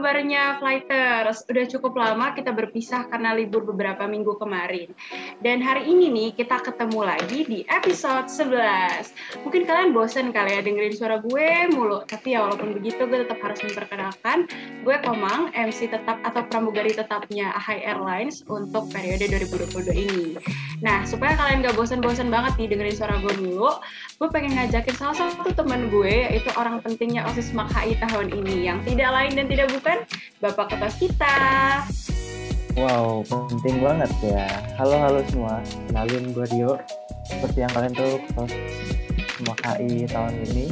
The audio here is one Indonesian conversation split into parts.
kabarnya Flighters? Udah cukup lama kita berpisah karena libur beberapa minggu kemarin. Dan hari ini nih kita ketemu lagi di episode 11. Mungkin kalian bosen kali ya dengerin suara gue mulu, tapi ya walaupun begitu gue tetap harus memperkenalkan gue Komang, MC tetap atau pramugari tetapnya Ahai Airlines untuk periode 2022 ini. Nah, supaya kalian gak bosen-bosen banget nih dengerin suara gue mulu, gue pengen ngajakin salah satu teman gue, yaitu orang pentingnya OSIS Mak HI tahun ini yang tidak lain dan tidak bukan Bapak Ketua kita. Wow, penting banget ya. Halo halo semua, kenalin gue Dio. Seperti yang kalian tahu, semua KI tahun ini.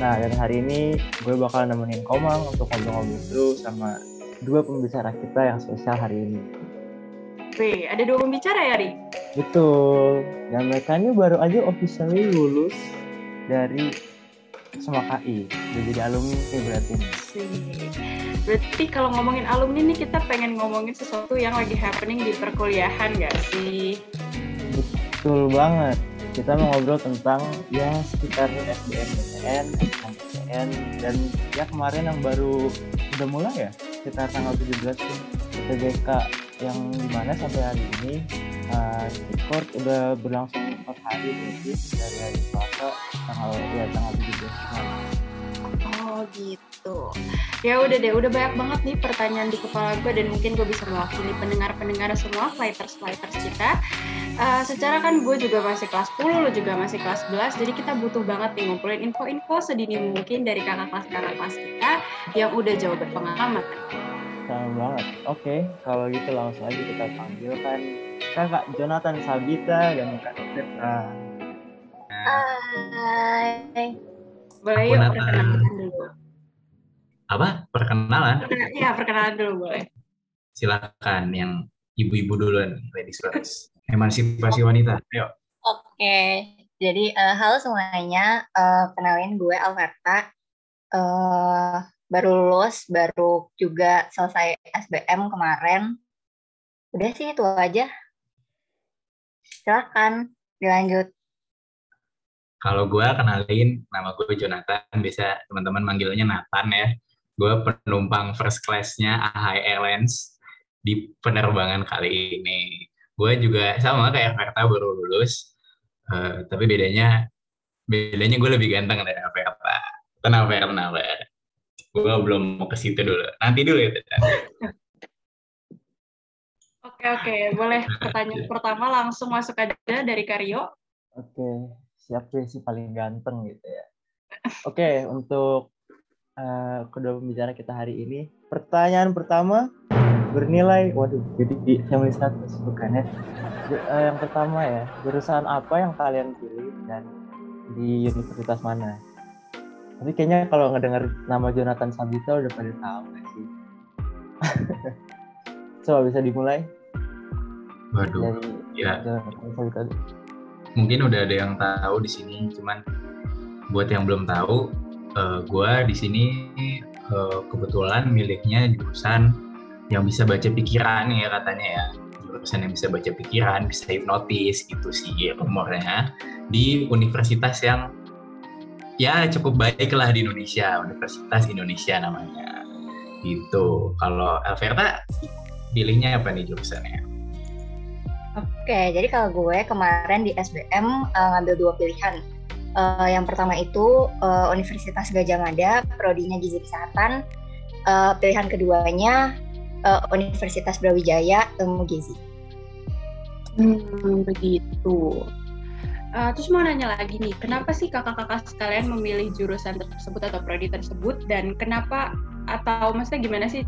Nah, dan hari ini gue bakal nemenin Komang untuk ngobrol-ngobrol dulu sama dua pembicara kita yang spesial hari ini. Wih, ada dua pembicara ya, Ri? Betul. Dan mereka ini baru aja officially lulus dari sama KI udah jadi alumni nih berarti. Berarti kalau ngomongin alumni nih kita pengen ngomongin sesuatu yang lagi happening di perkuliahan gak sih? Betul banget. Kita mau ngobrol tentang ya sekitar SBMPTN, SNMPTN dan ya kemarin yang baru udah mulai ya? Sekitar tanggal 17 tuh TBK yang di mana sampai hari ini uh, udah berlangsung empat hari berarti dari hari Selasa tanggal ya tanggal 17 Oh gitu. Ya udah deh, udah banyak banget nih pertanyaan di kepala gue dan mungkin gue bisa mewakili pendengar-pendengar semua flighters-flighters kita. Uh, secara kan gue juga masih kelas 10, lo juga masih kelas 11, jadi kita butuh banget nih ngumpulin info-info sedini mungkin dari kakak kelas-kakak kelas kita yang udah jauh berpengalaman. Sama banget. Oke, okay, kalau gitu langsung aja kita panggilkan kakak Jonathan Sabita dan kak Petra. Hai. Boleh yuk perkenalan dulu. Apa? Perkenalan? Iya, perkenalan dulu boleh. Silakan yang ibu-ibu duluan, ladies first. Emansipasi wanita, ayo. Oke, jadi uh, halo semuanya, uh, kenalin gue Alverta. Uh, baru lulus, baru juga selesai SBM kemarin. Udah sih itu aja. Silakan dilanjut. Kalau gue kenalin, nama gue Jonathan, bisa teman-teman manggilnya Nathan ya. Gue penumpang first class-nya AHI Airlines di penerbangan kali ini. Gue juga sama kayak Verta baru lulus, uh, tapi bedanya bedanya gue lebih ganteng dari Verta. Tenang Verta, tenang Verta. Gue belum mau ke situ dulu. Nanti dulu ya. Oke oke, boleh pertanyaan pertama langsung masuk aja dari Karyo. Oke siapa sih paling ganteng gitu ya. Oke, okay, untuk uh, kedua pembicara kita hari ini, pertanyaan pertama bernilai, waduh, jadi di family status bukan ya. Uh, yang pertama ya, jurusan apa yang kalian pilih dan di universitas mana? Tapi kayaknya kalau ngedenger nama Jonathan Sabita udah pada tahu gak sih? Coba bisa dimulai? Waduh, dari ya. Jonathan mungkin udah ada yang tahu di sini cuman buat yang belum tahu uh, eh, gue di sini uh, kebetulan miliknya jurusan yang bisa baca pikiran ya katanya ya jurusan yang bisa baca pikiran bisa hipnotis gitu sih rumornya di universitas yang ya cukup baik lah di Indonesia Universitas Indonesia namanya gitu kalau Elverta pilihnya apa nih jurusannya Oke, jadi kalau gue kemarin di SBM uh, eh, ngambil dua pilihan. Uh, yang pertama itu uh, Universitas Gajah Mada, prodinya gizi kesehatan. Uh, pilihan keduanya uh, Universitas Brawijaya, ilmu gizi. Hmm, begitu. Uh, terus mau nanya lagi nih, kenapa sih kakak-kakak sekalian memilih jurusan tersebut atau prodi tersebut dan kenapa atau maksudnya gimana sih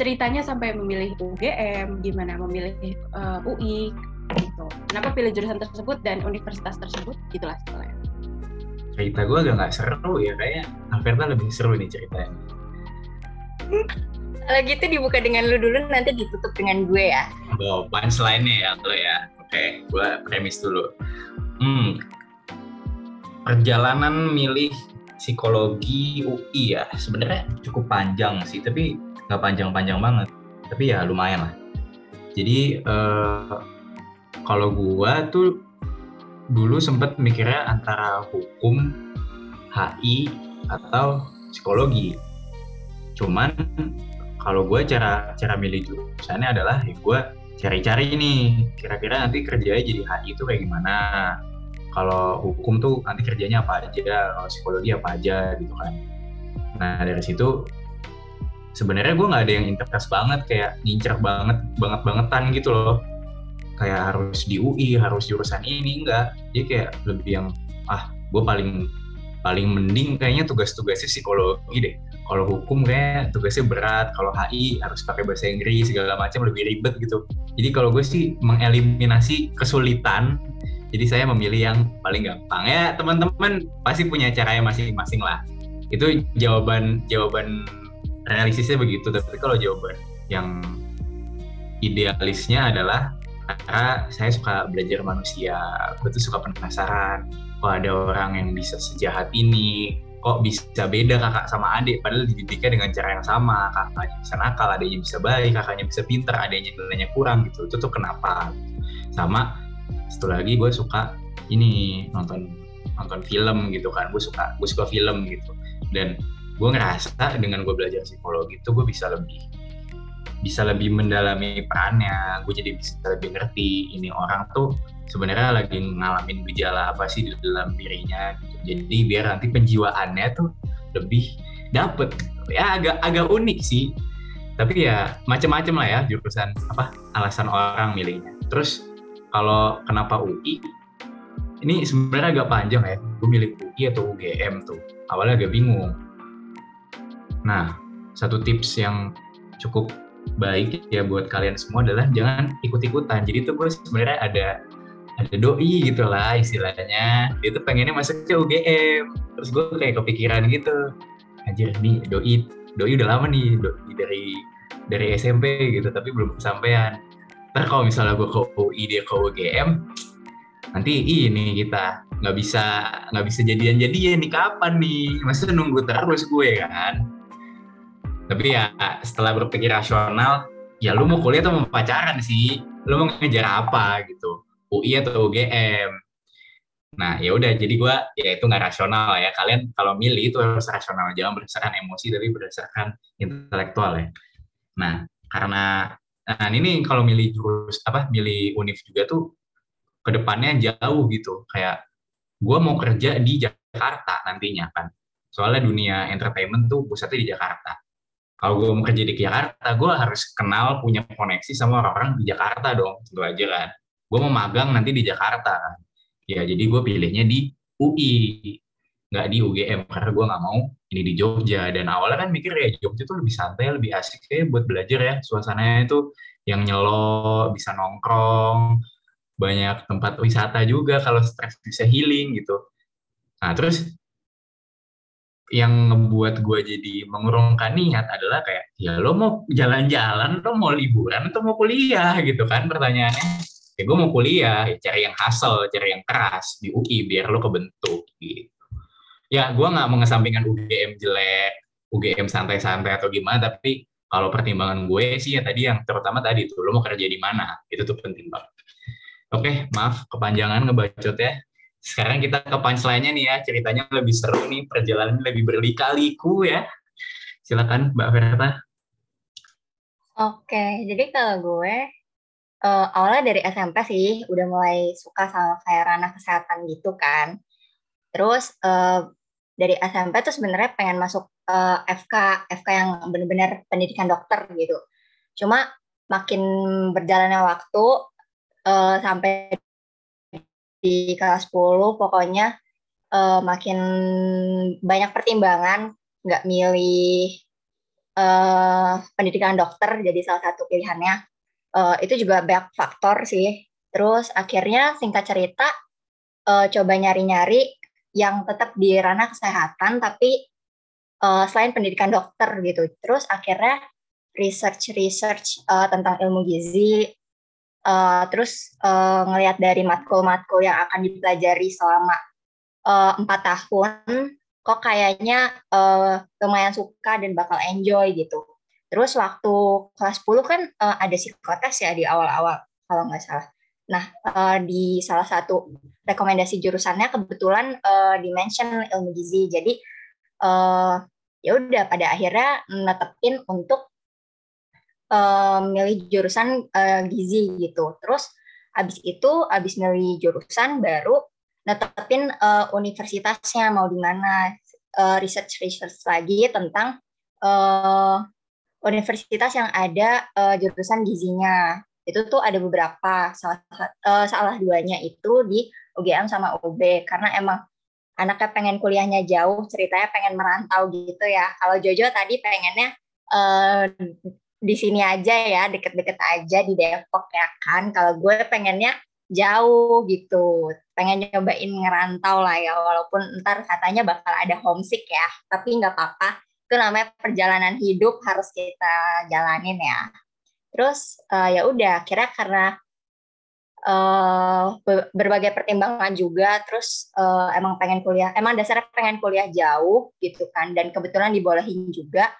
ceritanya sampai memilih UGM, gimana memilih uh, eh, UI, gitu. Kenapa pilih jurusan tersebut dan universitas tersebut, gitulah soalnya. Cerita gue agak nggak seru ya, kayaknya Alverta lebih seru nih ceritanya. Kalau gitu dibuka dengan lu dulu, nanti ditutup dengan gue ya. Oh, punchline-nya ya lo ya. Oke, gue premis dulu. Hmm, perjalanan milih psikologi UI ya sebenarnya cukup panjang sih tapi nggak panjang-panjang banget. Tapi ya lumayan lah. Jadi uh, kalau gua tuh dulu sempet mikirnya antara hukum HI atau psikologi. Cuman kalau gue cara cara milih jurusannya adalah ya gue cari-cari nih kira-kira nanti kerjanya jadi HI itu kayak gimana? Kalau hukum tuh nanti kerjanya apa aja kalau psikologi apa aja gitu kan. Nah dari situ sebenarnya gue nggak ada yang interest banget kayak ngincer banget banget bangetan gitu loh. Kayak harus di UI harus jurusan ini enggak. Jadi kayak lebih yang ah gue paling paling mending kayaknya tugas-tugasnya psikologi deh kalau hukum kayak tugasnya berat kalau HI harus pakai bahasa Inggris segala macam lebih ribet gitu. Jadi kalau gue sih mengeliminasi kesulitan jadi saya memilih yang paling gampang. Ya teman-teman pasti punya caranya masing-masing lah. Itu jawaban jawaban realistisnya begitu tapi kalau jawaban yang idealisnya adalah karena saya suka belajar manusia gue tuh suka penasaran kok ada orang yang bisa sejahat ini kok bisa beda kakak sama adik? Padahal dididiknya dengan cara yang sama. Kakaknya bisa nakal adiknya bisa baik kakaknya bisa pinter adiknya nilainya kurang gitu. Itu tuh kenapa? Sama satu lagi gue suka ini nonton nonton film gitu kan. Gue suka gue suka film gitu. Dan gue ngerasa dengan gue belajar psikologi itu gue bisa lebih bisa lebih mendalami perannya gue jadi bisa lebih ngerti ini orang tuh sebenarnya lagi ngalamin gejala apa sih di dalam dirinya gitu. jadi biar nanti penjiwaannya tuh lebih dapet ya agak agak unik sih. Tapi ya macam-macam lah ya jurusan apa alasan orang milihnya. Terus kalau kenapa UI ini sebenarnya agak panjang ya. Gue milih UI atau UGM tuh. Awalnya agak bingung. Nah, satu tips yang cukup baik ya buat kalian semua adalah jangan ikut-ikutan. Jadi itu gue sebenarnya ada ada doi gitu lah istilahnya. Dia tuh pengennya masuk ke UGM. Terus gue kayak kepikiran gitu. Anjir nih doi doi udah lama nih doi dari dari SMP gitu tapi belum kesampaian. Ntar kalau misalnya gue ke UI dia ke UGM nanti ini kita nggak bisa nggak bisa jadian-jadian nih kapan nih masa nunggu terus gue kan tapi ya setelah berpikir rasional ya lu mau kuliah atau mau pacaran sih? Lu mau ngejar apa gitu? UI atau UGM nah ya udah jadi gue ya itu nggak rasional ya. Kalian kalau milih itu harus rasional. Jangan berdasarkan emosi tapi berdasarkan intelektual ya. Nah karena nah ini kalau milih jurus apa milih univ juga tuh ke depannya jauh gitu. Kayak gue mau kerja di Jakarta nantinya kan. Soalnya dunia entertainment tuh pusatnya di Jakarta kalau gue mau kerja di Jakarta, gue harus kenal, punya koneksi sama orang-orang di Jakarta dong, tentu aja kan. Gue mau magang nanti di Jakarta. Ya, jadi gue pilihnya di UI, nggak di UGM, karena gue nggak mau ini di Jogja. Dan awalnya kan mikir ya Jogja tuh lebih santai, lebih asik kayak buat belajar ya. Suasananya itu yang nyelo, bisa nongkrong, banyak tempat wisata juga kalau stres bisa healing gitu. Nah, terus yang ngebuat gue jadi mengurungkan niat adalah kayak ya lo mau jalan-jalan lo mau liburan atau mau kuliah? gitu kan pertanyaannya. Ya gue mau kuliah ya cari yang hasil cari yang keras di UI biar lo kebentuk gitu. Ya gue nggak mengesampingkan UGM jelek UGM santai-santai atau gimana tapi kalau pertimbangan gue sih ya tadi yang terutama tadi tuh lo mau kerja di mana? Itu tuh penting banget. Oke maaf kepanjangan ngebacot ya sekarang kita ke punchline-nya nih ya, ceritanya lebih seru nih, perjalanan lebih berlika-liku ya. Silakan Mbak Verta. Oke, jadi kalau gue uh, awalnya dari SMP sih udah mulai suka sama kayak ranah kesehatan gitu kan. Terus uh, dari SMP tuh sebenarnya pengen masuk uh, FK, FK yang benar-benar pendidikan dokter gitu. Cuma makin berjalannya waktu uh, sampai di kelas 10 pokoknya uh, makin banyak pertimbangan nggak milih uh, pendidikan dokter jadi salah satu pilihannya. Uh, itu juga banyak faktor sih. Terus akhirnya singkat cerita uh, coba nyari-nyari yang tetap di ranah kesehatan tapi uh, selain pendidikan dokter gitu. Terus akhirnya research research uh, tentang ilmu gizi uh, terus uh, ngelihat dari matkul-matkul yang akan dipelajari selama eh, empat uh, tahun kok kayaknya uh, lumayan suka dan bakal enjoy gitu. Terus waktu kelas 10 kan uh, ada psikotes ya di awal-awal kalau nggak salah. Nah uh, di salah satu rekomendasi jurusannya kebetulan uh, dimension ilmu gizi. Jadi uh, ya udah pada akhirnya netepin untuk uh, milih jurusan uh, gizi gitu. Terus abis itu abis milih jurusan baru netepin uh, universitasnya mau di mana. Uh, research research lagi tentang uh, universitas yang ada uh, jurusan gizinya. Itu tuh ada beberapa. Salah uh, salah duanya itu di UGM sama UB karena emang anaknya pengen kuliahnya jauh ceritanya pengen merantau gitu ya. Kalau Jojo tadi pengennya uh, di sini aja ya deket-deket aja di Depok ya kan. Kalau gue pengennya jauh gitu. Pengen nyobain ngerantau lah ya walaupun ntar katanya bakal ada homesick ya. Tapi nggak apa-apa. Itu namanya perjalanan hidup harus kita jalanin ya. Terus uh, ya udah kira karena uh, berbagai pertimbangan juga terus uh, emang pengen kuliah emang dasarnya pengen kuliah jauh gitu kan. Dan kebetulan dibolehin juga.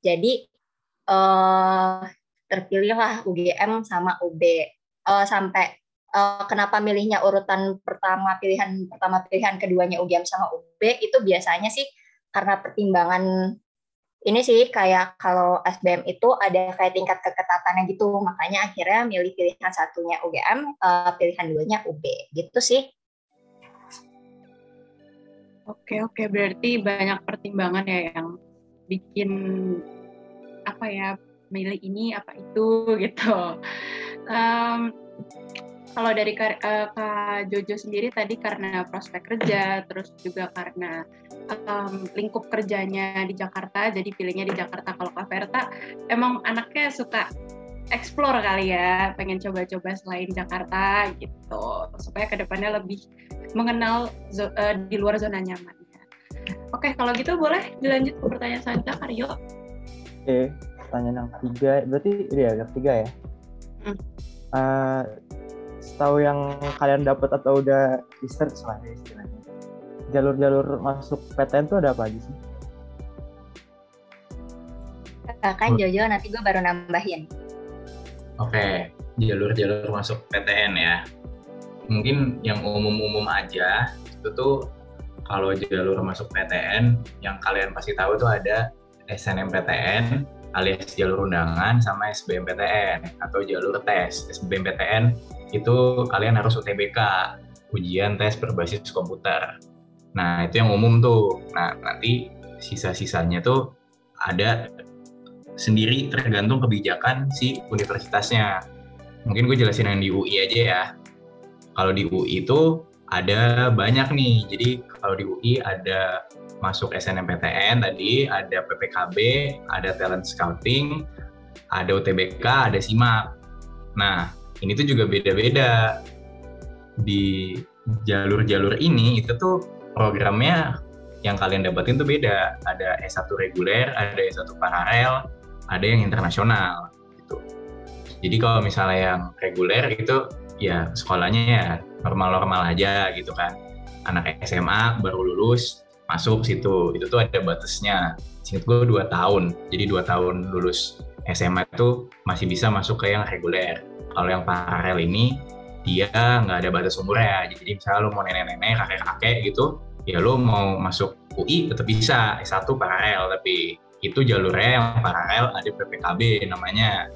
Jadi uh, terpilihlah UGM sama UB uh, sampai uh, kenapa milihnya urutan pertama pilihan pertama pilihan keduanya UGM sama UB itu biasanya sih karena pertimbangan ini sih kayak kalau SBM itu ada kayak tingkat keketatannya gitu. Makanya akhirnya milih pilihan satunya UGM uh, pilihan duanya UB gitu sih. Oke oke. Berarti banyak pertimbangan ya yang bikin apa ya milih ini apa itu gitu. Um, kalau dari uh, Kak Jojo sendiri tadi karena prospek kerja, terus juga karena um, lingkup kerjanya di Jakarta, jadi pilihnya di Jakarta. Kalau Kak Verta, emang anaknya suka explore kali ya, pengen coba-coba selain Jakarta gitu, supaya ke depannya lebih mengenal uh, di luar zona nyamannya. Oke, kalau gitu boleh dilanjut ke pertanyaan selanjutnya, Karyo. Oke, pertanyaan yang ketiga, berarti ini ya, yang ketiga ya. Hmm. Uh, tahu yang kalian dapat atau udah research lah ya istilahnya jalur-jalur masuk PTN tuh ada apa aja sih? Kan Jojo nanti gue baru nambahin. Oke, jalur-jalur masuk PTN ya. Mungkin yang umum-umum aja itu tuh kalau jalur masuk PTN yang kalian pasti tahu tuh ada SNMPTN, alias jalur undangan sama SBMPTN atau jalur tes. SBMPTN itu kalian harus UTBK, ujian tes berbasis komputer. Nah, itu yang umum tuh. Nah, nanti sisa-sisanya tuh ada sendiri tergantung kebijakan si universitasnya. Mungkin gue jelasin yang di UI aja ya. Kalau di UI itu ada banyak nih. Jadi kalau di UI ada masuk SNMPTN tadi, ada PPKB, ada talent scouting, ada UTBK, ada SIMAK. Nah, ini tuh juga beda-beda di jalur-jalur ini itu tuh programnya yang kalian dapetin tuh beda ada S1 reguler ada S1 paralel ada yang internasional gitu jadi kalau misalnya yang reguler itu ya sekolahnya ya normal-normal aja gitu kan. Anak SMA baru lulus masuk situ. Itu tuh ada batasnya. Singkat gue dua tahun. Jadi dua tahun lulus SMA itu masih bisa masuk ke yang reguler. Kalau yang paralel ini dia nggak ada batas umurnya. Jadi misalnya lo mau nenek-nenek, kakek-kakek gitu, ya lo mau masuk UI tetap bisa. S1 paralel, tapi itu jalurnya yang paralel ada PPKB namanya.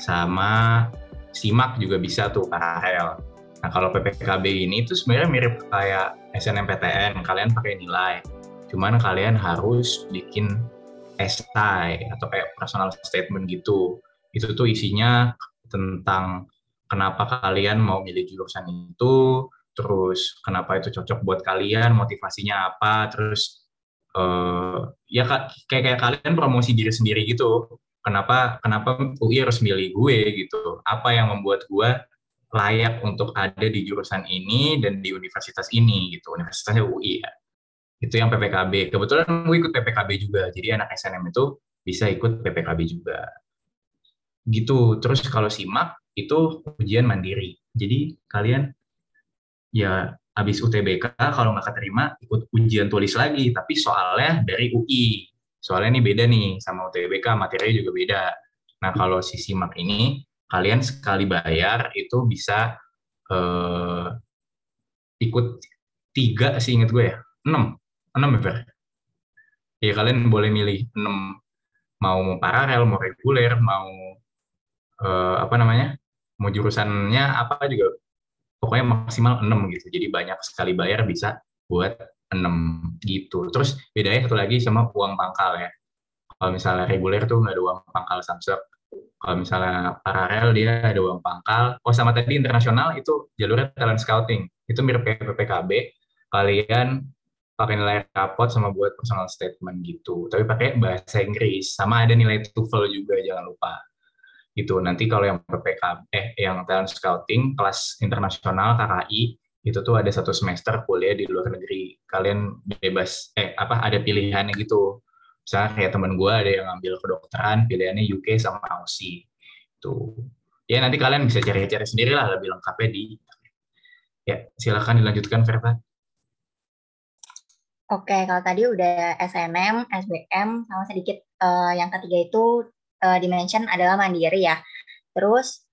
Sama SIMAK juga bisa tuh paralel. Nah kalau PPKB ini tuh sebenarnya mirip kayak SNMPTN, kalian pakai nilai. Cuman kalian harus bikin esai atau kayak personal statement gitu. Itu tuh isinya tentang kenapa kalian mau milih jurusan itu, terus kenapa itu cocok buat kalian, motivasinya apa, terus uh, ya kayak kayak kalian promosi diri sendiri gitu. Kenapa kenapa UI harus milih gue gitu? Apa yang membuat gue layak untuk ada di jurusan ini dan di universitas ini gitu. Universitasnya UI ya. Itu yang PPKB. Kebetulan gue ikut PPKB juga. Jadi anak SNM itu bisa ikut PPKB juga gitu terus kalau simak itu ujian mandiri jadi kalian ya habis UTBK kalau nggak keterima ikut ujian tulis lagi tapi soalnya dari UI soalnya ini beda nih sama UTBK materinya juga beda. Nah kalau si simak ini kalian sekali bayar itu bisa eh, ikut tiga sih inget gue ya? Enam. Enam ya ya kalian boleh milih 6 mau paralel mau reguler mau uh, apa namanya? Mau jurusannya apa juga. Pokoknya maksimal 6 gitu. Jadi banyak sekali bayar bisa buat 6 gitu. Terus bedanya satu lagi sama uang pangkal ya. Kalau misalnya reguler tuh nggak ada uang pangkal Samsung. Kalau misalnya paralel dia ada uang pangkal. Oh sama tadi internasional itu jalurnya talent scouting. Itu mirip kayak PPKB kalian pakai nilai rapot sama buat personal statement gitu. Tapi pakai bahasa Inggris. Sama ada nilai TOEFL juga jangan lupa. Gitu. Nanti kalau yang PPK eh yang talent scouting kelas internasional KKI itu tuh ada satu semester kuliah di luar negeri. Kalian bebas eh apa ada pilihannya gitu. Misalnya kayak temen gue ada yang ngambil kedokteran, pilihannya UK sama Aussie. Tuh. Ya nanti kalian bisa cari-cari sendiri lah lebih lengkapnya di Ya, silakan dilanjutkan Verta. Oke, kalau tadi udah SNM, SBM, sama sedikit uh, yang ketiga itu uh, dimension adalah mandiri ya. Terus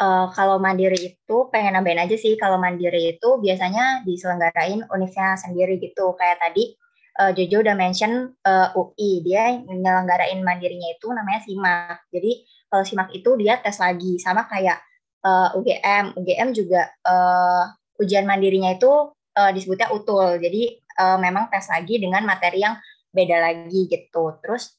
uh, kalau mandiri itu pengen nambahin aja sih, kalau mandiri itu biasanya diselenggarain uniknya sendiri gitu. Kayak tadi uh, Jojo udah mention uh, UI, dia menyelenggarain mandirinya itu namanya SIMAK. Jadi kalau SIMAK itu dia tes lagi, sama kayak uh, UGM. UGM juga uh, ujian mandirinya itu uh, disebutnya utul. Jadi uh, memang tes lagi dengan materi yang beda lagi gitu. Terus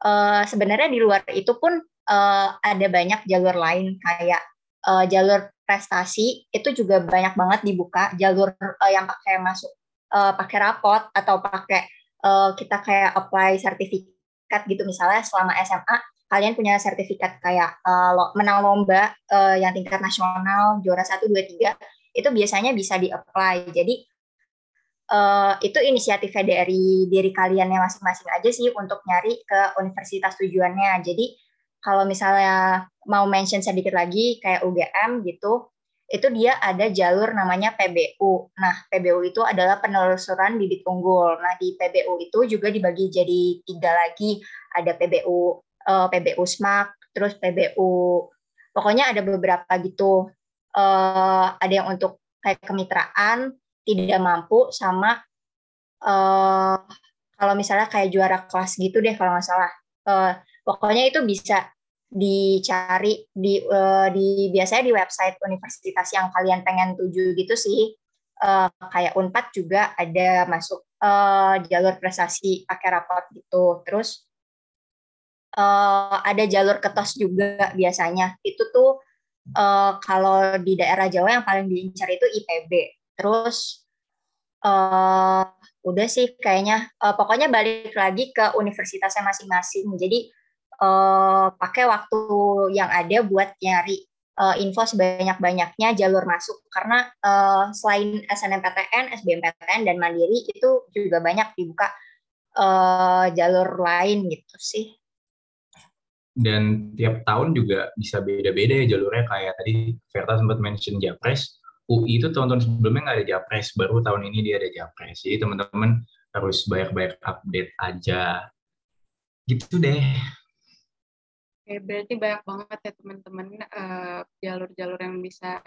uh, sebenarnya di luar itu pun uh, ada banyak jalur lain kayak uh, jalur prestasi itu juga banyak banget dibuka jalur uh, yang pakai masuk uh, pakai rapot atau pakai uh, kita kayak apply sertifikat gitu misalnya selama SMA kalian punya sertifikat kayak uh, menang lomba uh, yang tingkat nasional juara 1 2 3 itu biasanya bisa di-apply. Jadi uh, itu inisiatifnya dari diri kalian yang masing-masing aja sih untuk nyari ke universitas tujuannya. Jadi kalau misalnya mau mention sedikit lagi kayak UGM gitu, itu dia ada jalur namanya PBU. Nah, PBU itu adalah penelusuran bibit unggul. Nah, di PBU itu juga dibagi jadi tiga lagi. Ada PBU, eh, PBU SMAK, terus PBU, pokoknya ada beberapa gitu. Uh, ada yang untuk kayak kemitraan, tidak mampu sama uh, kalau misalnya kayak juara kelas gitu deh kalau nggak salah. Uh, pokoknya itu bisa dicari di uh, di biasanya di website universitas yang kalian pengen tuju gitu sih. Uh, kayak Unpad juga ada masuk uh, jalur prestasi pakai raport gitu. Terus uh, ada jalur ketos juga biasanya. Itu tuh uh, kalau di daerah Jawa yang paling diincar itu IPB. Terus uh, udah sih kayaknya uh, pokoknya balik lagi ke universitasnya masing-masing. Jadi uh, pakai waktu yang ada buat nyari uh, info sebanyak-banyaknya jalur masuk karena uh, selain SNMPTN, SBMPTN dan Mandiri itu juga banyak dibuka uh, jalur lain gitu sih. Dan tiap tahun juga bisa beda-beda ya jalurnya kayak tadi Verta sempat mention Japres, UI itu tahun-tahun sebelumnya nggak ada Japres, baru tahun ini dia ada Japres. Jadi teman-teman harus banyak-banyak update aja. Gitu deh. Oke, berarti banyak banget ya teman-teman uh, jalur-jalur yang bisa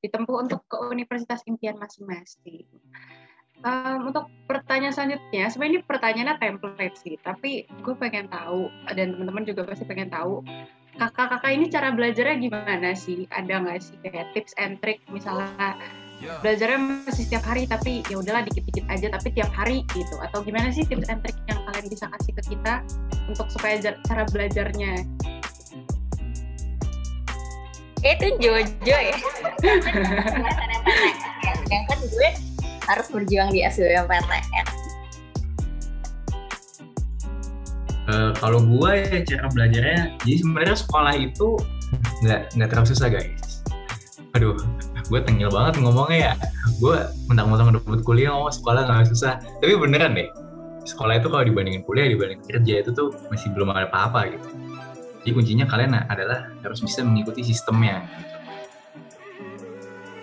ditempuh untuk ke universitas impian masing-masing. Um, untuk pertanyaan selanjutnya, sebenarnya ini pertanyaannya template sih, tapi gue pengen tahu dan teman-teman juga pasti pengen tahu kakak-kakak ini cara belajarnya gimana sih? Ada nggak sih kayak tips and trick misalnya belajarnya masih setiap hari tapi ya udahlah dikit-dikit aja tapi tiap hari gitu atau gimana sih tips and trick yang kalian bisa kasih ke kita untuk supaya cara belajarnya itu Jojo ya yang kan gue harus berjuang di SBMPTN Uh, kalau gue ya cara belajarnya, jadi sebenarnya sekolah itu nggak nggak terlalu susah guys. Aduh, gue tengil banget ngomongnya ya. Gue mentang-mentang dapat kuliah ngomong sekolah nggak susah. Tapi beneran deh, sekolah itu kalau dibandingin kuliah, dibandingin kerja itu tuh masih belum ada apa-apa gitu. Jadi kuncinya kalian adalah harus bisa mengikuti sistemnya.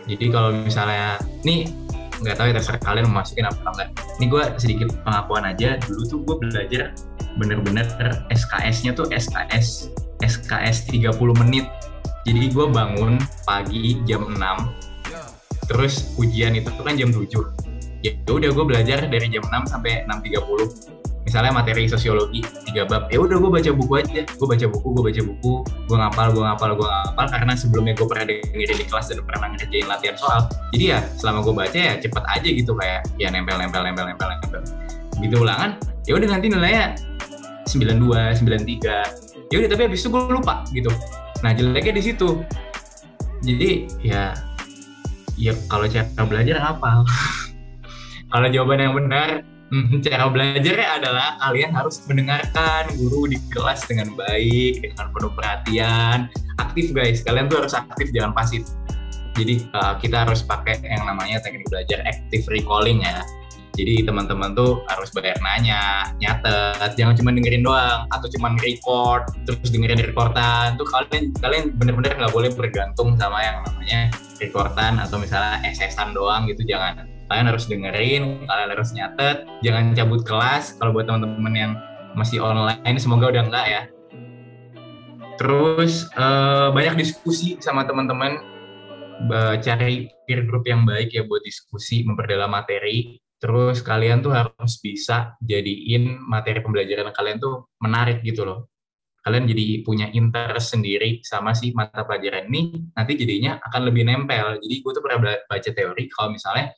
Jadi kalau misalnya, nih nggak tahu ya terserah kalian mau masukin apa enggak. Ini gue sedikit pengakuan aja. Dulu tuh gue belajar bener-bener SKS-nya tuh SKS SKS 30 menit jadi gue bangun pagi jam 6 terus ujian itu kan jam 7 ya udah gue belajar dari jam 6 sampai 6.30 misalnya materi sosiologi tiga bab ya udah gue baca buku aja. Gue baca buku gue baca buku gue ngapal gue ngapal gue ngapal karena sebelumnya gue pernah dengerin di kelas dan pernah ngerjain latihan soal. Jadi ya selama gue baca ya cepet aja gitu kayak ya nempel nempel nempel nempel nempel. Gitu ulangan ya udah nanti nilainya 92 93 ya udah tapi habis itu gue lupa gitu. Nah jeleknya di situ. Jadi ya ya kalau cara belajar apa kalau jawaban yang benar Hmm, cara belajarnya adalah kalian harus mendengarkan guru di kelas dengan baik, dengan penuh perhatian, aktif guys. Kalian tuh harus aktif, jangan pasif. Jadi uh, kita harus pakai yang namanya teknik belajar active recalling ya. Jadi teman-teman tuh harus bayar nanya, nyatet, jangan cuma dengerin doang atau cuma record terus dengerin recordan. Tuh kalian kalian bener-bener nggak boleh bergantung sama yang namanya recordan atau misalnya SS-an doang gitu jangan kalian harus dengerin kalian harus nyatet. Jangan cabut kelas kalau buat teman-teman yang masih online. Semoga udah enggak ya. Terus uh, banyak diskusi sama teman-teman. Cari peer group yang baik ya buat diskusi memperdalam materi. Terus kalian tuh harus bisa jadiin materi pembelajaran kalian tuh menarik gitu loh. Kalian jadi punya interest sendiri sama si mata pelajaran ini nanti jadinya akan lebih nempel. Jadi gue tuh pernah baca teori kalau misalnya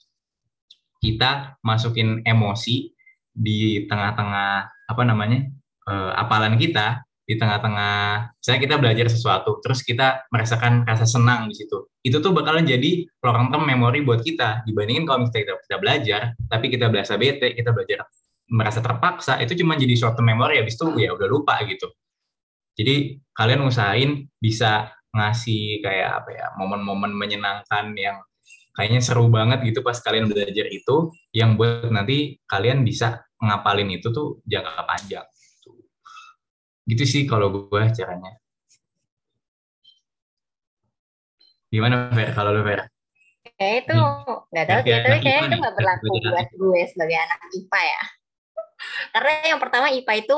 kita masukin emosi di tengah-tengah apa namanya uh, apalan kita di tengah-tengah saya kita belajar sesuatu terus kita merasakan rasa senang di situ. Itu tuh bakalan jadi long term memori buat kita. Dibandingin kalau misalnya kita, kita belajar tapi kita berasa bete kita belajar merasa terpaksa itu cuma jadi suatu memori habis itu ya udah lupa gitu. Jadi kalian usahain bisa ngasih kayak apa ya momen-momen menyenangkan yang kayaknya seru banget gitu pas kalian belajar itu yang buat nanti kalian bisa ngapalin itu tuh jangka panjang gitu, sih kalau gue caranya gimana Fer kalau lu Fer? Kayak itu nggak tahu sih, tapi kayaknya itu nggak berlaku buat gue sebagai anak IPA ya. Karena yang pertama IPA itu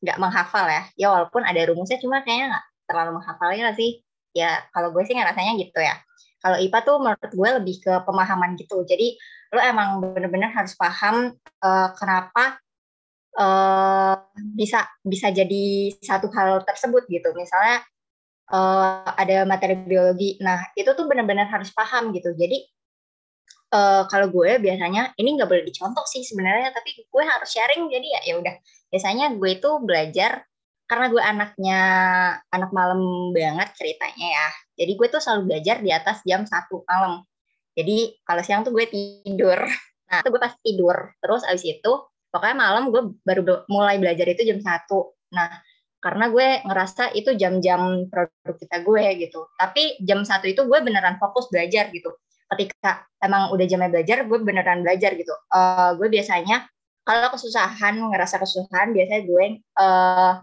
nggak menghafal ya. Ya walaupun ada rumusnya cuma kayaknya nggak terlalu menghafalnya sih. Ya kalau gue sih ngerasanya gitu ya. Kalau IPA tuh menurut gue lebih ke pemahaman gitu. Jadi lo emang bener-bener harus paham uh, kenapa uh, bisa bisa jadi satu hal tersebut gitu. Misalnya uh, ada materi biologi. Nah itu tuh bener-bener harus paham gitu. Jadi uh, kalau gue biasanya ini nggak boleh dicontoh sih sebenarnya, tapi gue harus sharing. Jadi ya ya udah. Biasanya gue itu belajar karena gue anaknya anak malam banget ceritanya ya. Jadi gue tuh selalu belajar di atas jam satu malam. Jadi kalau siang tuh gue tidur. Nah, itu gue pasti tidur. Terus abis itu, pokoknya malam gue baru mulai belajar itu jam satu. Nah, karena gue ngerasa itu jam-jam produktivitas gue gitu. Tapi jam satu itu gue beneran fokus belajar gitu. Ketika emang udah jamnya belajar, gue beneran belajar gitu. Uh, gue biasanya kalau kesusahan, ngerasa kesusahan, biasanya gue uh,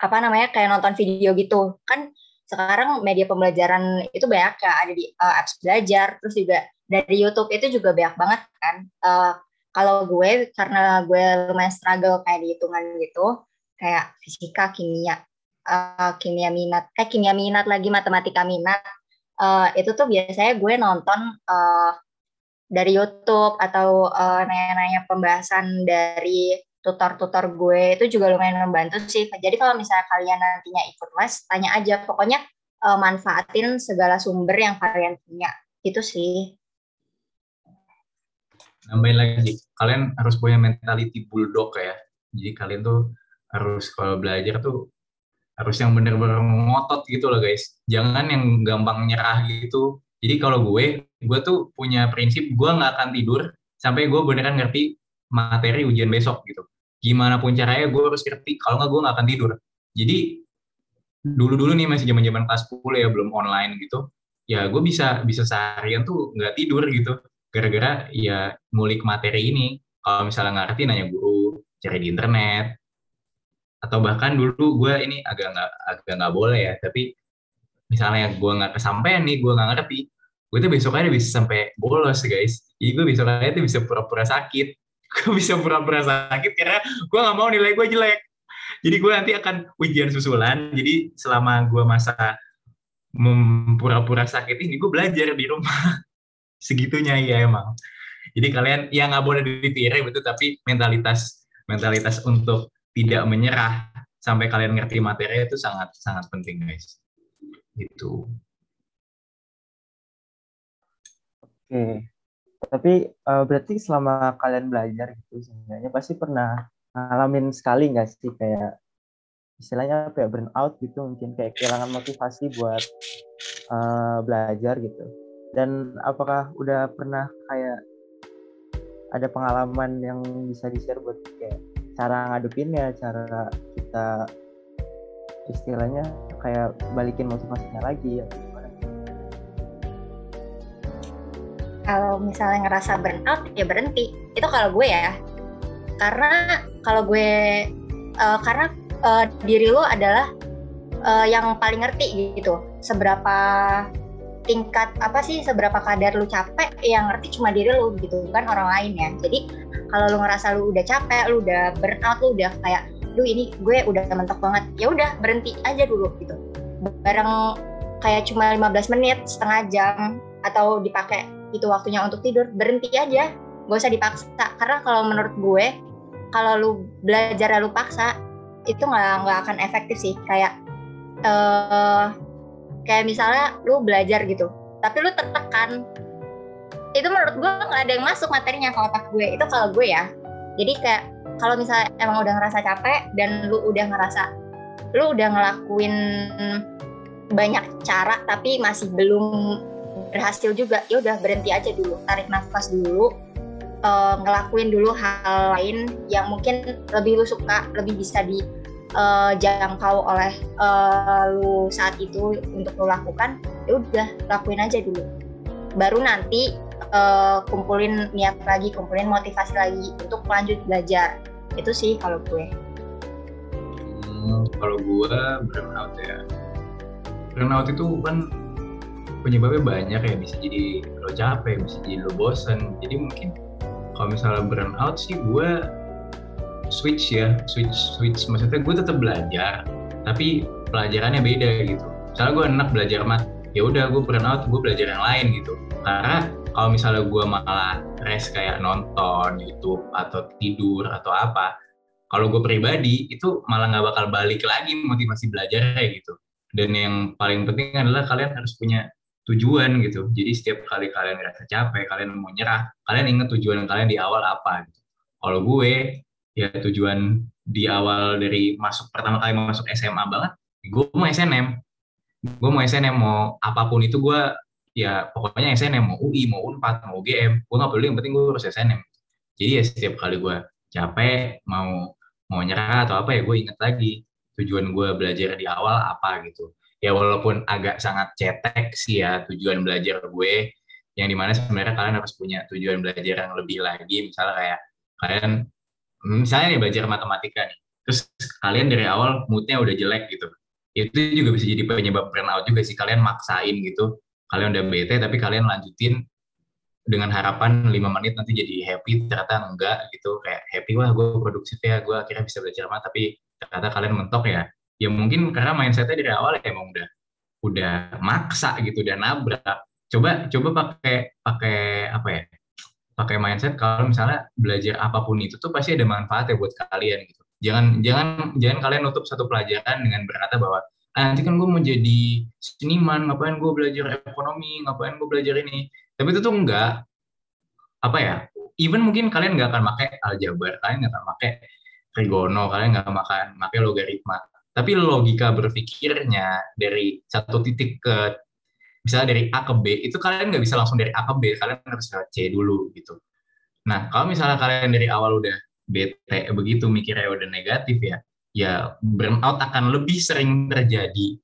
apa namanya kayak nonton video gitu kan sekarang media pembelajaran itu banyak ya ada di uh, apps belajar terus juga dari YouTube itu juga banyak banget kan. Uh, kalau gue karena gue lumayan struggle kayak di hitungan gitu kayak fisika kimia uh, kimia minat eh kimia minat lagi matematika minat uh, itu tuh biasanya gue nonton uh, dari YouTube atau uh, nanya-nanya pembahasan dari tutor-tutor gue itu juga lumayan membantu sih. Jadi kalau misalnya kalian nantinya ikut les, tanya aja. Pokoknya uh, manfaatin segala sumber yang kalian punya. Itu sih. Nambahin lagi, kalian harus punya mentality bulldog ya. Jadi kalian tuh harus kalau belajar tuh harus yang bener-bener ngotot gitu loh guys. Jangan yang gampang nyerah gitu. Jadi kalau gue, gue tuh punya prinsip gue nggak akan tidur sampai gue beneran ngerti materi ujian besok gitu. Gimana pun caranya gue harus ngerti, kalau nggak gue nggak akan tidur. Jadi dulu-dulu nih masih zaman-zaman kelas 10 ya belum online gitu, ya gue bisa bisa seharian tuh nggak tidur gitu, gara-gara ya ngulik materi ini. Kalau misalnya nggak ngerti nanya guru, cari di internet, atau bahkan dulu gue ini agak nggak agak nggak boleh ya, tapi misalnya gue nggak kesampaian nih, gue nggak ngerti, gue tuh besoknya bisa sampai bolos guys. Jadi gue besoknya tuh bisa pura-pura sakit gue bisa pura-pura sakit karena gue nggak mau nilai gue jelek. Jadi gue nanti akan ujian susulan. Jadi selama gue masa pura-pura sakit ini gue belajar di rumah. Segitunya ya emang. Jadi kalian ya nggak boleh ditiru betul tapi mentalitas mentalitas untuk tidak menyerah sampai kalian ngerti materi itu sangat sangat penting guys. Gitu. Oke tapi uh, berarti selama kalian belajar gitu sebenarnya pasti pernah ngalamin sekali nggak sih kayak istilahnya kayak burnout gitu mungkin kayak kehilangan motivasi buat uh, belajar gitu. Dan apakah udah pernah kayak ada pengalaman yang bisa di-share buat kayak cara ngadepinnya, cara kita istilahnya kayak balikin motivasinya lagi? ya Kalau misalnya ngerasa burnout ya berhenti. Itu kalau gue ya. Karena kalau gue uh, karena uh, diri lo adalah uh, yang paling ngerti gitu. Seberapa tingkat apa sih seberapa kadar lu capek yang ngerti cuma diri lu gitu kan orang lain ya jadi kalau lu ngerasa lu udah capek lu udah burnout lu udah kayak lu ini gue udah mentok banget ya udah berhenti aja dulu gitu bareng kayak cuma 15 menit setengah jam atau dipakai itu waktunya untuk tidur berhenti aja. Gak usah dipaksa. Karena kalau menurut gue kalau lu belajar lu paksa itu nggak nggak akan efektif sih. Kayak uh, kayak misalnya lu belajar gitu tapi lu tertekan itu menurut gue nggak ada yang masuk materinya ke otak gue. Itu kalau gue ya. Jadi kayak kalau misalnya emang udah ngerasa capek dan lu udah ngerasa lu udah ngelakuin banyak cara tapi masih belum berhasil juga ya udah berhenti aja dulu tarik nafas dulu uh, ngelakuin dulu hal lain yang mungkin lebih lu suka lebih bisa di uh, jangkau oleh uh, lu saat itu untuk lu lakukan ya udah lakuin aja dulu. Baru nanti uh, kumpulin niat lagi kumpulin motivasi lagi untuk lanjut belajar. Itu sih kalau gue. Hmm, kalau gue burnout ya. Burnout itu kan penyebabnya banyak ya bisa jadi lo capek bisa jadi lo bosen. Jadi mungkin kalau misalnya burnout sih gue switch ya switch switch. Maksudnya gue tetap belajar tapi pelajarannya beda gitu. Misalnya gue enak belajar mat ya udah gue burnout gue belajar yang lain gitu. Karena kalau misalnya gue malah rest kayak nonton YouTube atau tidur atau apa kalau gue pribadi itu malah nggak bakal balik lagi motivasi belajarnya gitu. Dan yang paling penting adalah kalian harus punya tujuan gitu. Jadi setiap kali kalian ngerasa capek kalian mau nyerah kalian ingat tujuan kalian di awal apa gitu. Kalau gue ya tujuan di awal dari masuk pertama kali masuk SMA banget gue mau SNM gue mau SNM mau apa pun itu gue ya pokoknya SNM mau UI mau Unpad mau UGM gue nggak peduli yang penting gue harus SNM jadi ya setiap kali gue capek mau mau nyerah atau apa ya gue inget lagi tujuan gue belajar di awal apa gitu ya walaupun agak sangat cetek sih ya tujuan belajar gue yang di mana sebenarnya kalian harus punya tujuan belajar yang lebih lagi. Misalnya kayak kalian misalnya nih belajar matematika nih, terus kalian dari awal moodnya udah jelek gitu, itu juga bisa jadi penyebab burnout juga sih kalian maksain gitu, kalian udah bete tapi kalian lanjutin dengan harapan lima menit nanti jadi happy ternyata enggak gitu. Kayak happy wah gue produktif ya gue akhirnya bisa belajar mat tapi ternyata kalian mentok ya ya mungkin karena mindsetnya dari awal ya emang udah udah maksa gitu udah nabrak coba coba pakai pakai apa ya pakai mindset kalau misalnya belajar apa pun itu tuh pasti ada manfaatnya buat kalian gitu. Jangan jangan jangan kalian nutup satu pelajaran dengan berkata bahwa ah, nanti kan gue mau jadi seniman, ngapain gue belajar ekonomi, ngapain gue belajar ini. Tapi itu tuh enggak apa ya? Even mungkin kalian nggak akan pakai aljabar, kalian nggak akan pakai trigono, kalian nggak akan pakai logaritma. Tapi logika berpikirnya dari satu titik ke misalnya dari A ke B itu kalian nggak bisa langsung dari A ke B kalian harus ke C dulu gitu. Nah kalau misalnya kalian dari awal udah bete begitu mikirnya udah negatif ya ya burnout akan lebih sering terjadi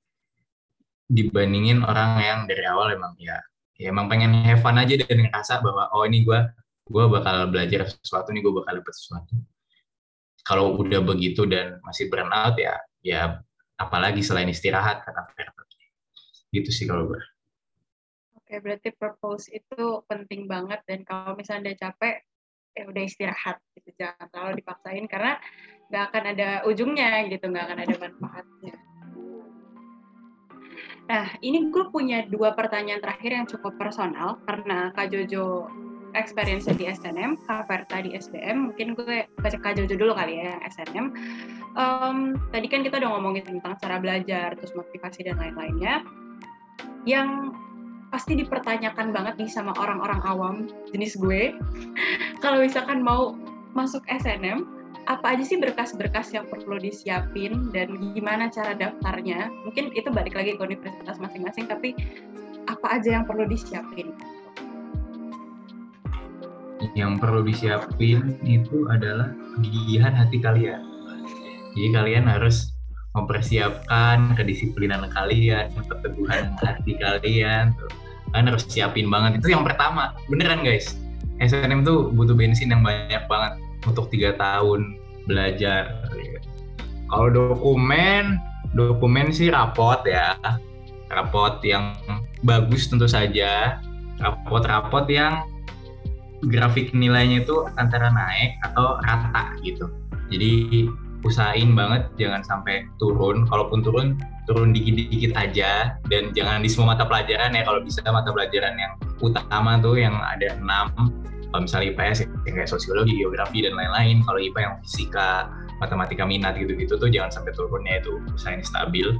dibandingin orang yang dari awal emang ya, ya emang pengen have fun aja dan ngerasa bahwa oh ini gue gue bakal belajar sesuatu nih gue bakal dapat sesuatu. Kalau udah begitu dan masih burnout ya ya apalagi selain istirahat karena gitu sih kalau gue Oke, berarti purpose itu penting banget dan kalau misalnya udah capek, ya udah istirahat gitu. Jangan terlalu dipaksain karena nggak akan ada ujungnya gitu, nggak akan ada manfaatnya. Nah, ini gue punya dua pertanyaan terakhir yang cukup personal karena Kak Jojo experience di SNM, Kaverta di SBM, mungkin gue baca Jojo dulu kali ya SNM. Um, tadi kan kita udah ngomongin tentang cara belajar, terus motivasi dan lain-lainnya. Yang pasti dipertanyakan banget nih sama orang-orang awam jenis gue. Kalau misalkan mau masuk SNM, apa aja sih berkas-berkas yang perlu disiapin dan gimana cara daftarnya? Mungkin itu balik lagi ke universitas masing-masing, tapi apa aja yang perlu disiapin? Yang perlu disiapin itu adalah kegigihan hati kalian. Jadi kalian harus mempersiapkan kedisiplinan kalian, keteguhan hati kalian. Tuh. Kalian harus siapin banget. Itu yang pertama. Beneran guys. SNM tuh butuh bensin yang banyak banget untuk tiga tahun belajar. Kalau dokumen, dokumen sih rapot ya. Rapot yang bagus tentu saja rapot-rapot yang grafik nilainya itu antara naik atau rata gitu. Jadi usahain banget jangan sampai turun kalaupun turun turun dikit-dikit aja. Dan jangan di semua mata pelajaran ya kalau bisa mata pelajaran yang utama tuh yang ada enam. Kalau misalnya IPS ya kayak sosiologi, geografi dan lain-lain. Kalau IPA yang fisika, matematika minat gitu-gitu tuh jangan sampai turunnya itu usahain stabil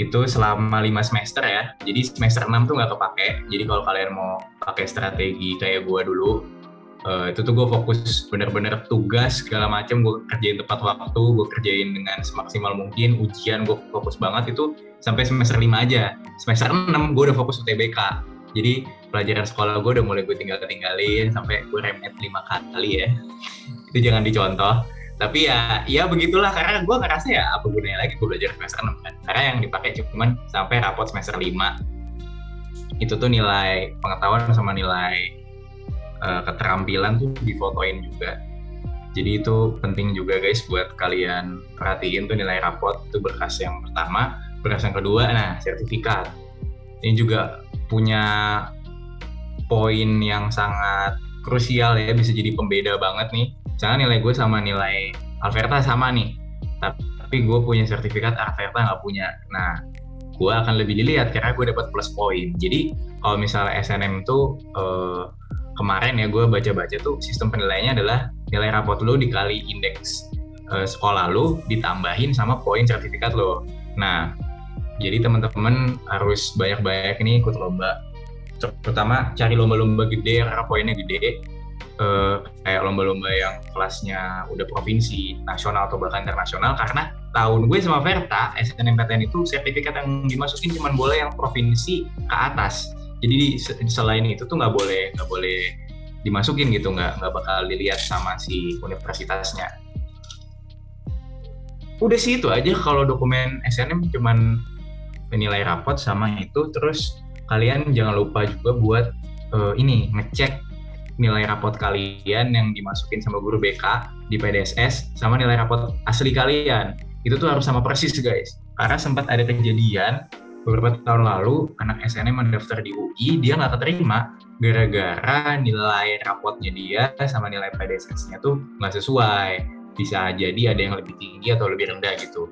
itu selama lima semester ya. Jadi semester 6 tuh nggak kepake. Jadi kalau kalian mau pakai strategi kayak gue dulu, uh, itu tuh gue fokus bener-bener tugas segala macam gue kerjain tepat waktu, gue kerjain dengan semaksimal mungkin. Ujian gue fokus banget itu sampai semester 5 aja. Semester 6 gue udah fokus UTBK. Jadi pelajaran sekolah gue udah mulai gue tinggal tinggalin sampai gue remet lima kali ya. Itu jangan dicontoh tapi ya ya begitulah karena gue ngerasa ya apa gunanya lagi gue belajar semester 6 kan? Karena yang dipakai cuman sampai rapot semester 5 itu tuh nilai pengetahuan sama nilai uh, keterampilan tuh difotoin juga. Jadi itu penting juga guys buat kalian perhatiin tuh nilai rapot itu berkas yang pertama berkas yang kedua nah sertifikat. Ini juga punya poin yang sangat krusial ya bisa jadi pembeda banget nih misalnya nilai gue sama nilai Alverta sama nih tapi gue punya sertifikat Alverta nggak punya. Nah gue akan lebih dilihat karena gue dapat plus poin. Jadi kalau misalnya SNM itu eh, kemarin ya gue baca-baca tuh sistem penilaiannya adalah nilai rapot lo dikali indeks eh, sekolah lo ditambahin sama poin sertifikat lo nah jadi teman-teman harus banyak-banyak ini ikut lomba. Terutama cari lomba-lomba gede karena poinnya gede uh, kayak lomba-lomba yang kelasnya udah provinsi, nasional atau bahkan internasional karena tahun gue sama Verta SNMPTN itu sertifikat yang dimasukin cuma boleh yang provinsi ke atas. Jadi di, selain itu tuh nggak boleh nggak boleh dimasukin gitu nggak nggak bakal dilihat sama si universitasnya. Udah sih itu aja kalau dokumen SNM cuman penilai rapot sama itu terus kalian jangan lupa juga buat uh, ini ngecek nilai rapot kalian yang dimasukin sama guru BK di PDSS sama nilai rapot asli kalian. Itu tuh harus sama persis guys. Karena sempat ada kejadian beberapa tahun lalu anak SNM mendaftar di UI dia nggak keterima gara-gara nilai rapotnya dia sama nilai PDSS-nya tuh nggak sesuai. Bisa jadi ada yang lebih tinggi atau lebih rendah gitu.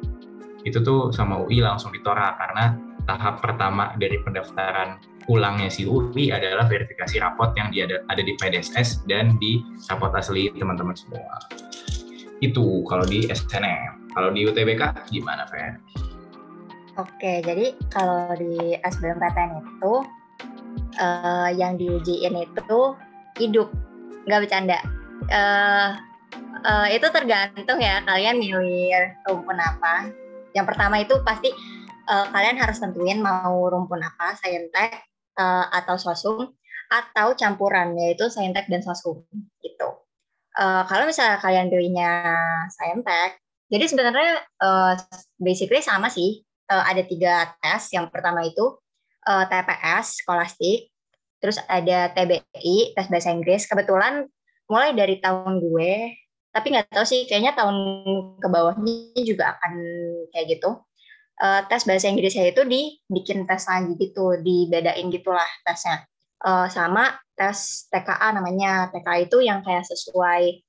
Itu tuh sama UI langsung ditolak karena tahap pertama dari pendaftaran ulangnya si UI adalah verifikasi rapot yang ada, ada di PDSS dan di rapot asli teman-teman semua. Itu kalau di SNM. Kalau di UTBK gimana, Fer? Oke, jadi kalau di SBMPTN itu uh, yang diujiin itu hidup, nggak bercanda. Uh, uh, itu tergantung ya kalian milih rumpun apa. Yang pertama itu pasti uh, kalian harus tentuin mau rumpun apa, saintek, uh, atau sosum atau campuran yaitu saintek dan sosum gitu. Uh, kalau misalnya kalian pilihnya saintek, jadi sebenarnya uh, basically sama sih. Uh, ada tiga tes. Yang pertama itu uh, TPS, skolastik. Terus ada TBI, tes bahasa Inggris. Kebetulan mulai dari tahun gue, tapi nggak tahu sih, kayaknya tahun ke bawahnya juga akan kayak gitu uh, tes bahasa Inggrisnya itu dibikin tes lagi gitu, dibedain gitulah tesnya. Uh, sama tes TKA namanya. TKA itu yang kayak sesuai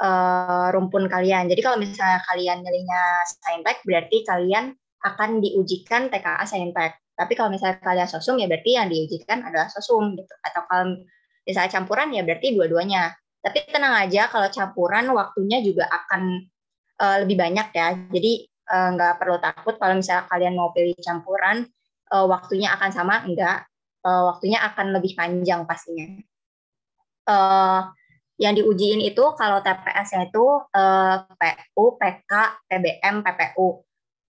uh, rumpun kalian. Jadi kalau misalnya kalian milihnya Saintek, berarti kalian akan diujikan TKA Saintek. Tapi kalau misalnya kalian sosum, ya berarti yang diujikan adalah sosum gitu. Atau kalau misalnya campuran ya berarti dua-duanya. Tapi tenang aja kalau campuran waktunya juga akan lebih banyak ya. Jadi uh, nggak perlu takut kalau misalnya kalian mau pilih campuran uh, waktunya akan sama enggak. Uh, waktunya akan lebih panjang pastinya. Yang diujiin itu kalau TPS-nya itu uh, PU, PK, PBM, PPU.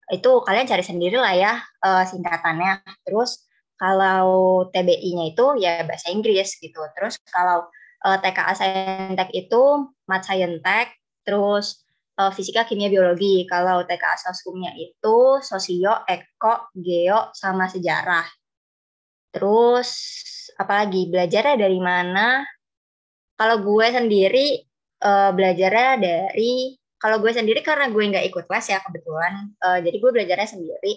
Itu kalian cari sendiri lah ya uh, singkatannya. Terus kalau TBI-nya itu ya bahasa Inggris gitu. Terus kalau uh, TKA Saintek itu Mat Saintek, terus uh, Fisika, Kimia, Biologi. Kalau TKA Soskumnya itu Sosio, Eko, Geo, sama Sejarah. Terus apalagi belajarnya dari mana? Kalau gue sendiri uh, belajarnya dari kalau gue sendiri karena gue nggak ikut les ya kebetulan, uh, jadi gue belajarnya sendiri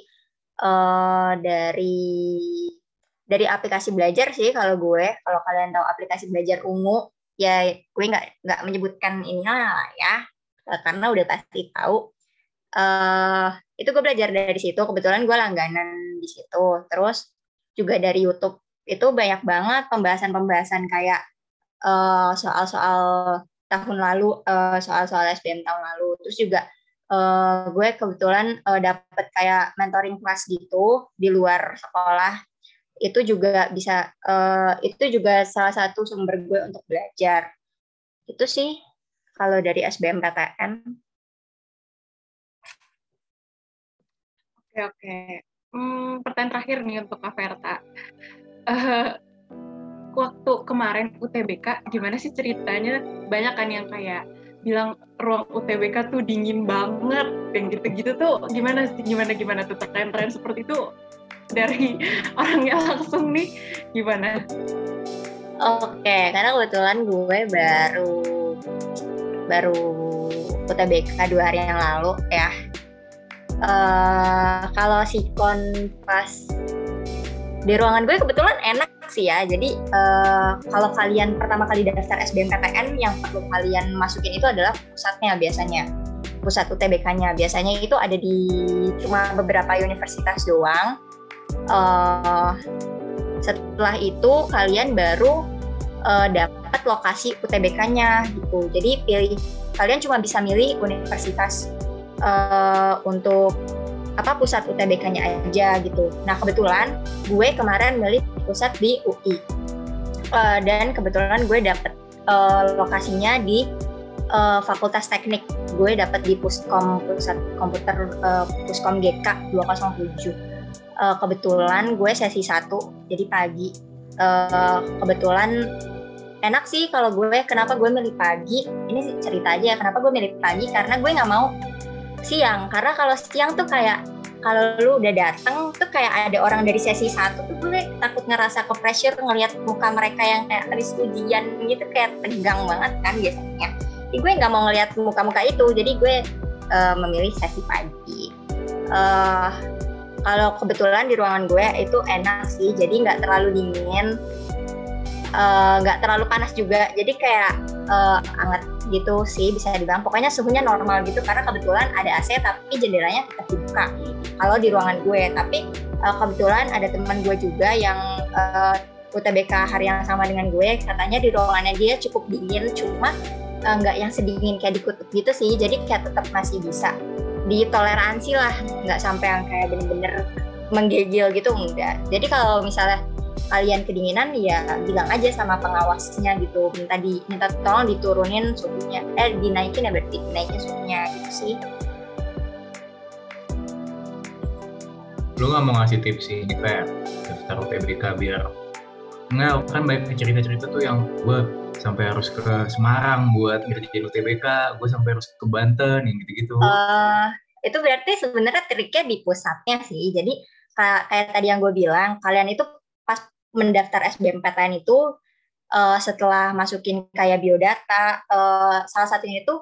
uh, dari dari aplikasi belajar sih kalau gue kalau kalian tahu aplikasi belajar ungu ya gue nggak nggak menyebutkan ini lah ya karena udah pasti tahu uh, itu gue belajar dari situ. Kebetulan gue langganan di situ. Terus juga dari YouTube itu banyak banget pembahasan-pembahasan kayak soal-soal uh, tahun lalu soal-soal SBM tahun lalu. Terus juga uh, gue kebetulan uh, dapet kayak mentoring kelas gitu di luar sekolah. Itu juga bisa uh, itu juga salah satu sumber gue untuk belajar. Itu sih kalau dari SBMPTN oke oke. Hmm, pertanyaan terakhir nih untuk Kak Verta. Uh, waktu kemarin UTBK gimana sih ceritanya? Banyak kan yang kayak bilang ruang UTBK tuh dingin banget dan gitu-gitu tuh gimana sih? Gimana gimana tuh tren-tren seperti itu dari orangnya langsung nih gimana? Oke, karena kebetulan gue baru baru UTBK dua hari yang lalu ya. Uh, kalau sikon pas di ruangan gue kebetulan enak sih ya. Jadi uh, kalau kalian pertama kali daftar SBMPTN yang perlu kalian masukin itu adalah pusatnya biasanya. Pusat UTBK-nya biasanya itu ada di cuma beberapa universitas doang. Uh, setelah itu kalian baru uh, dapat lokasi UTBK-nya gitu. Jadi pilih kalian cuma bisa milih universitas uh, untuk apa pusat UTBK-nya aja gitu. Nah kebetulan gue kemarin milih pusat di UI uh, dan kebetulan gue dapet uh, lokasinya di uh, Fakultas Teknik. Gue dapet di Puskom Pusat Komputer uh, Puskom GK 207. Uh, kebetulan gue sesi satu jadi pagi. Uh, kebetulan enak sih kalau gue. Kenapa gue milih pagi? Ini cerita aja ya kenapa gue milih pagi? Karena gue nggak mau siang. Karena kalau siang tuh kayak kalau lu udah dateng tuh kayak ada orang dari sesi satu tuh gue takut ngerasa ke pressure ngelihat muka mereka yang kayak habis ujian gitu kayak tegang banget kan biasanya. Jadi gue nggak mau ngelihat muka-muka itu. Jadi gue uh, memilih sesi pagi. Uh, kalau kebetulan di ruangan gue itu enak sih jadi nggak terlalu dingin. Eh, nggak uh, terlalu panas juga. Jadi kayak uh, anget gitu sih bisa dibilang. Pokoknya suhunya normal gitu karena kebetulan ada AC tapi jendelanya tetap dibuka. Kalau di ruangan gue tapi uh, kebetulan ada teman gue juga yang uh, eh, UTBK hari yang sama dengan gue. Katanya di ruangannya dia cukup dingin cuma uh, nggak yang sedingin kayak di kutub gitu sih. Jadi kayak tetap masih bisa ditoleransi lah nggak sampai yang kayak bener-bener menggigil gitu enggak. Jadi kalau misalnya kalian kedinginan ya bilang aja sama pengawasnya gitu. Minta di minta tolong diturunin suhunya. Eh dinaikin ya berarti dinaikin suhunya gitu sih. Lu nggak mau ngasih tips sih ini kayak daftar UTBK biar nggak kan banyak cerita-cerita tuh yang gue sampai harus ke Semarang buat ngerjain UTBK gue sampai harus ke Banten yang gitu-gitu uh, itu berarti sebenarnya triknya di pusatnya sih jadi kayak, tadi yang gue bilang kalian itu mendaftar SBMPTN itu uh, setelah masukin kayak biodata, uh, salah satunya itu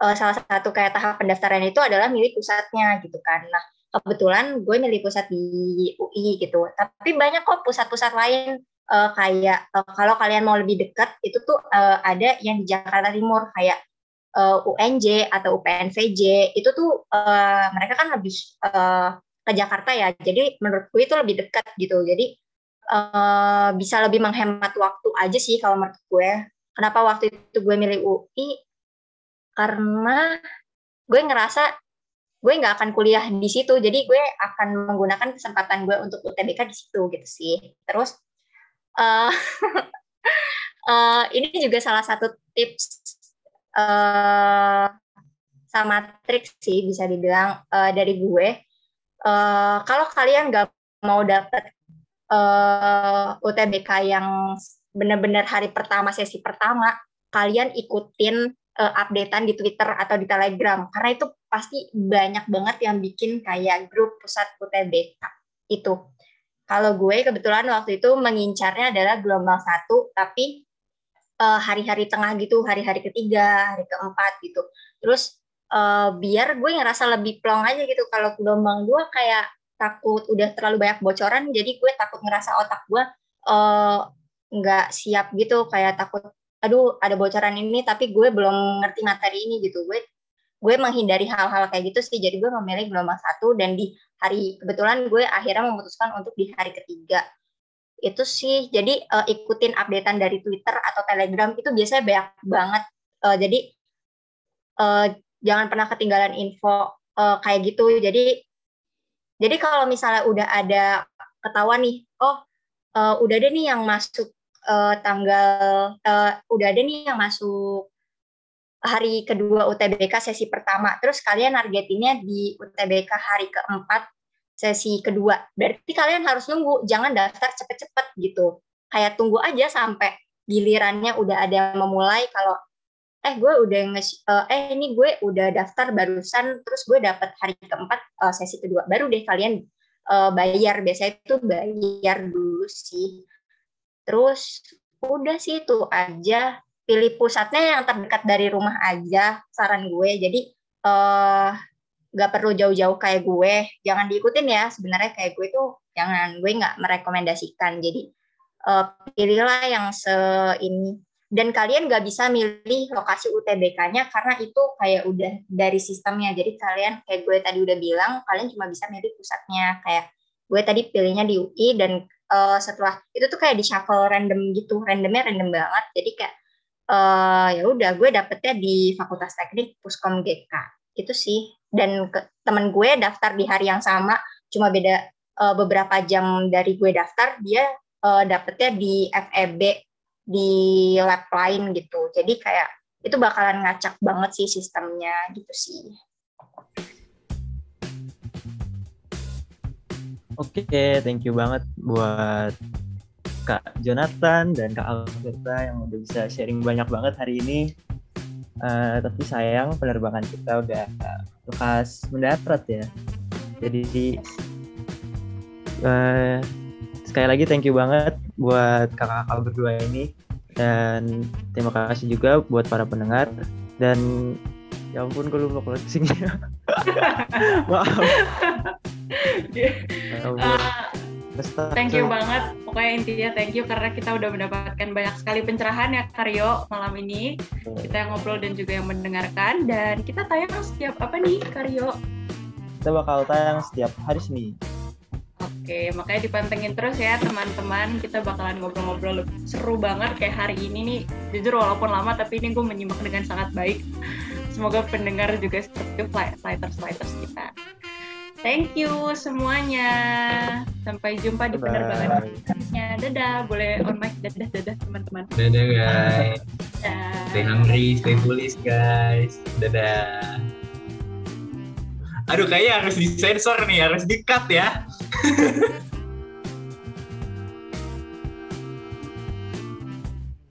uh, salah satu kayak tahap pendaftaran itu adalah milik pusatnya gitu kan. Nah kebetulan gue milih pusat di UI gitu. Tapi banyak kok pusat-pusat lain uh, kayak uh, kalau kalian mau lebih dekat itu tuh uh, ada yang di Jakarta Timur kayak uh, UNJ atau UPNVJ itu tuh uh, mereka kan lebih uh, ke Jakarta ya. Jadi menurut gue itu lebih dekat gitu. Jadi uh, bisa lebih menghemat waktu aja sih kalau menurut gue. Kenapa waktu itu gue milih UI? Karena gue ngerasa gue nggak akan kuliah di situ, jadi gue akan menggunakan kesempatan gue untuk UTBK di situ gitu sih. Terus uh, ini juga salah satu tips uh, sama trik sih bisa dibilang uh, dari gue. Uh, kalau kalian nggak mau dapet uh, UTBK yang benar-benar hari pertama sesi pertama kalian ikutin uh, updatean di Twitter atau di Telegram karena itu pasti banyak banget yang bikin kayak grup pusat UTBK itu kalau gue kebetulan waktu itu mengincarnya adalah gelombang satu tapi uh, hari-hari tengah gitu hari-hari ketiga hari keempat gitu. Terus uh, biar gue ngerasa lebih plong aja gitu. Kalau gelombang dua kayak takut udah terlalu banyak bocoran jadi gue takut ngerasa otak gue eh, nggak uh, siap gitu. Kayak takut aduh ada bocoran ini tapi gue belum ngerti materi ini gitu. Gue gue menghindari hal-hal kayak gitu sih. Jadi gue memilih gelombang satu dan di hari kebetulan gue akhirnya memutuskan untuk di hari ketiga. Itu sih jadi uh, ikutin updatean dari Twitter atau Telegram itu biasanya banyak banget. Uh, jadi uh, jangan pernah ketinggalan info uh, kayak gitu. Jadi jadi kalau misalnya udah ada ketahuan nih, oh uh, udah ada nih yang masuk uh, tanggal, uh, udah ada nih yang masuk hari kedua UTBK sesi pertama, terus kalian targetinnya di UTBK hari keempat sesi kedua. Berarti kalian harus nunggu, jangan daftar cepet-cepet gitu. Kayak tunggu aja sampai gilirannya udah ada yang memulai kalau eh gue udah nge uh, eh ini gue udah daftar barusan terus gue dapat hari keempat uh, sesi kedua. Baru deh kalian uh, bayar. Biasanya itu bayar dulu sih. Terus udah sih itu aja pilih pusatnya yang terdekat dari rumah aja saran gue jadi uh, gak perlu jauh-jauh kayak gue jangan diikutin ya sebenarnya kayak gue tuh jangan gue nggak merekomendasikan jadi uh, pilihlah yang se ini dan kalian nggak bisa milih lokasi UTBK-nya karena itu kayak udah dari sistemnya. Jadi kalian kayak gue tadi udah bilang, kalian cuma bisa milih pusatnya. Kayak gue tadi pilihnya di UI dan uh, setelah itu tuh kayak di shuffle random gitu, randomnya random banget. Jadi kayak uh, ya udah gue dapetnya di Fakultas Teknik Puskom GK itu sih. Dan ke, temen gue daftar di hari yang sama, cuma beda uh, beberapa jam dari gue daftar, dia uh, dapetnya di FEB di lab lain gitu. Jadi kayak itu bakalan ngacak banget sih sistemnya gitu sih. Oke, okay, thank you banget buat Kak Jonathan dan Kak Alberta yang udah bisa sharing banyak banget hari ini. Uh, tapi sayang penerbangan kita udah lekas mendarat ya. Jadi uh, sekali lagi thank you banget buat kakak-kakak berdua ini. Dan terima kasih juga buat para pendengar. Dan ya ampun gue lupa closingnya. Maaf. Uh, thank you banget pokoknya intinya thank you karena kita udah mendapatkan banyak sekali pencerahan ya Karyo malam ini kita yang ngobrol dan juga yang mendengarkan dan kita tayang setiap apa nih Karyo kita bakal tayang setiap hari Senin Oke, makanya dipantengin terus ya teman-teman. Kita bakalan ngobrol-ngobrol seru banget kayak hari ini nih. Jujur walaupun lama tapi ini gue menyimak dengan sangat baik. Semoga pendengar juga seperti flighters-flighters kita. Thank you semuanya. Sampai jumpa di penerbangan berikutnya. Dadah, boleh on mic. Dadah, dadah teman-teman. Dadah guys. Dadah. Stay hungry, stay foolish guys. Dadah. Aduh kayaknya harus disensor nih, harus di-cut ya.